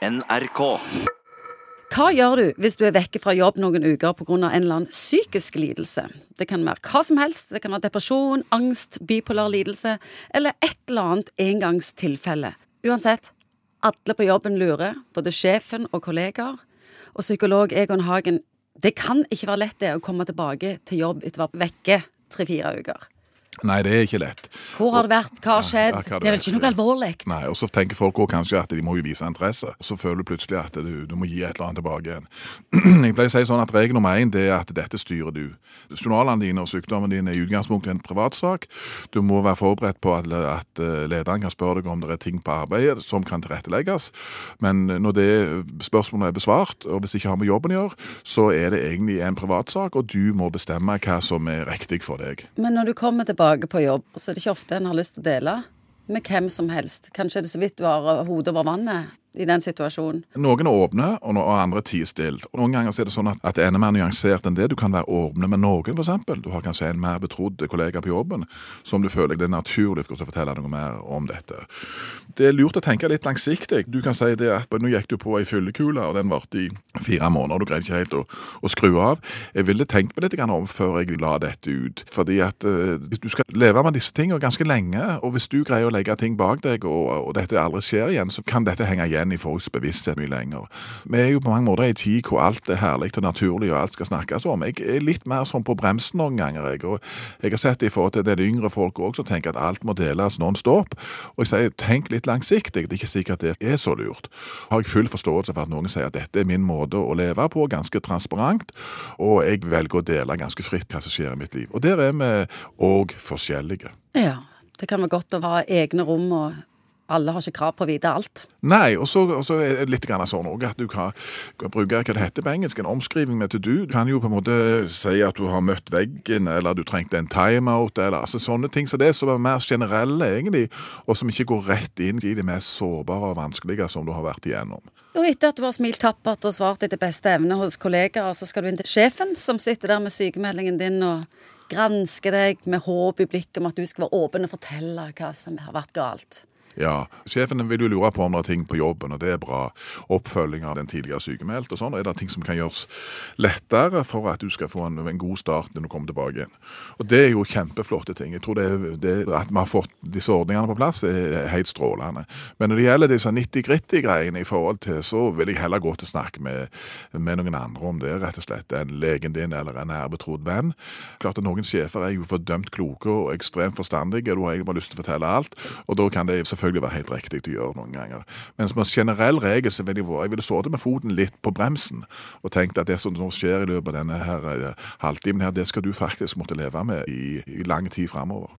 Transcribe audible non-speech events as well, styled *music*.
NRK. Hva gjør du hvis du er vekke fra jobb noen uker pga. en eller annen psykisk lidelse? Det kan være hva som helst. Det kan være depresjon, angst, bipolar lidelse eller et eller annet engangstilfelle. Uansett, alle på jobben lurer, både sjefen og kollegaer. Og psykolog Egon Hagen, det kan ikke være lett det å komme tilbake til jobb etter å være vekke tre-fire uker. Nei, det er ikke lett. Hvor har det vært? Hva har skjedd? Ja, hva det er vel ikke noe alvorlig? Nei, og så tenker folk også kanskje at de må jo vise interesse. Og så føler du plutselig at du, du må gi et eller annet tilbake igjen. *clears throat* Jeg pleier å si sånn at Regel nummer én det er at dette styrer du. Journalene dine og sykdommen din er i utgangspunktet en privatsak. Du må være forberedt på at, at eh, lederen kan spørre deg om det er ting på arbeidet som kan tilrettelegges. Men når det spørsmålet er besvart, og hvis det ikke har med jobben å gjøre, så er det egentlig en privatsak, og du må bestemme hva som er riktig for deg. Men når du kommer tilbake på jobb, så er det ikke ofte en har lyst til å dele med hvem som helst. Kanskje er det så vidt du har hodet over vannet i den situasjonen. Noen er åpne, og no- og andre tier stille. Noen ganger er det sånn at, det er mer nyansert enn det. Du kan være åpne med noen, eksempel. Du har kanskje en mer betrodd kollega på jobben som du føler det er naturlig for å fortelle noe mer om dette. Det er lurt å tenke litt langsiktig. Du kan si det at nå gikk du på ei fyllekule, og den varte i fire måneder, og du greide ikke helt å, å skru av. Jeg ville tenkt meg litt om før jeg la dette ut. Fordi at uh, du skal leve med disse tingene ganske lenge, og hvis du greier å legge ting bak deg, og, og dette aldri skjer igjen, så kan dette henge igjen i folks bevissthet mye lenger. Vi er jo på mange måter i en tid hvor alt er herlig og naturlig, og alt skal snakkes om. Jeg er litt mer sånn på bremsen noen ganger, jeg. Og jeg har sett det i forhold til det yngre folk òg som tenker at alt må deles non stop. Og jeg sier tenk litt langsiktig, det er ikke sikkert det er så lurt. Har jeg full forståelse for at noen sier at dette er min måte å leve på, ganske transparent, og jeg velger å dele ganske fritt hva som skjer i mitt liv. Og der er vi òg forskjellige. Ja. Det kan være godt å ha egne rom, og alle har ikke krav på å vite alt. Nei, og så, er det litt grann sånn òg at du kan, kan bruke hva det heter på engelsk, en omskriving med to do. Du kan jo på en måte si at du har møtt veggen, eller du trengte en timeout, eller altså sånne ting. Så det er så mer generelle, egentlig, og som ikke går rett inn i det mest sårbare og vanskelige som du har vært igjennom. Og etter at du har smilt tappert og svart etter beste evne hos kollegaer, så skal du inn til sjefen, som sitter der med sykemeldingen din og gransker deg med håp i blikket om at du skal være åpen og fortelle hva som har vært galt. Ja, sjefen vil jo lure på om det er ting på jobben, og det er bra. Oppfølging av den tidligere sykemeldte og sånn. Er det ting som kan gjøres lettere for at du skal få en, en god start når du kommer tilbake igjen? Og det er jo kjempeflotte ting. Jeg tror det, det At vi har fått disse ordningene på plass, er helt strålende. Men når det gjelder disse 90-gritty-greiene i forhold til, så vil jeg heller gå til snakk med, med noen andre om det, rett og slett. En legen din eller en nær betrodd venn. Klart at Noen sjefer er jo fordømt kloke og ekstremt forstandige, og du har egentlig bare lyst til å fortelle alt. og da kan det selvfølgelig være helt riktig å gjøre noen ganger. Men som en generell regel så vil jeg, jeg ville sittet med foten litt på bremsen og tenkt at det som nå skjer i løpet av denne her, eh, halvtimen her, det skal du faktisk måtte leve med i, i lang tid framover.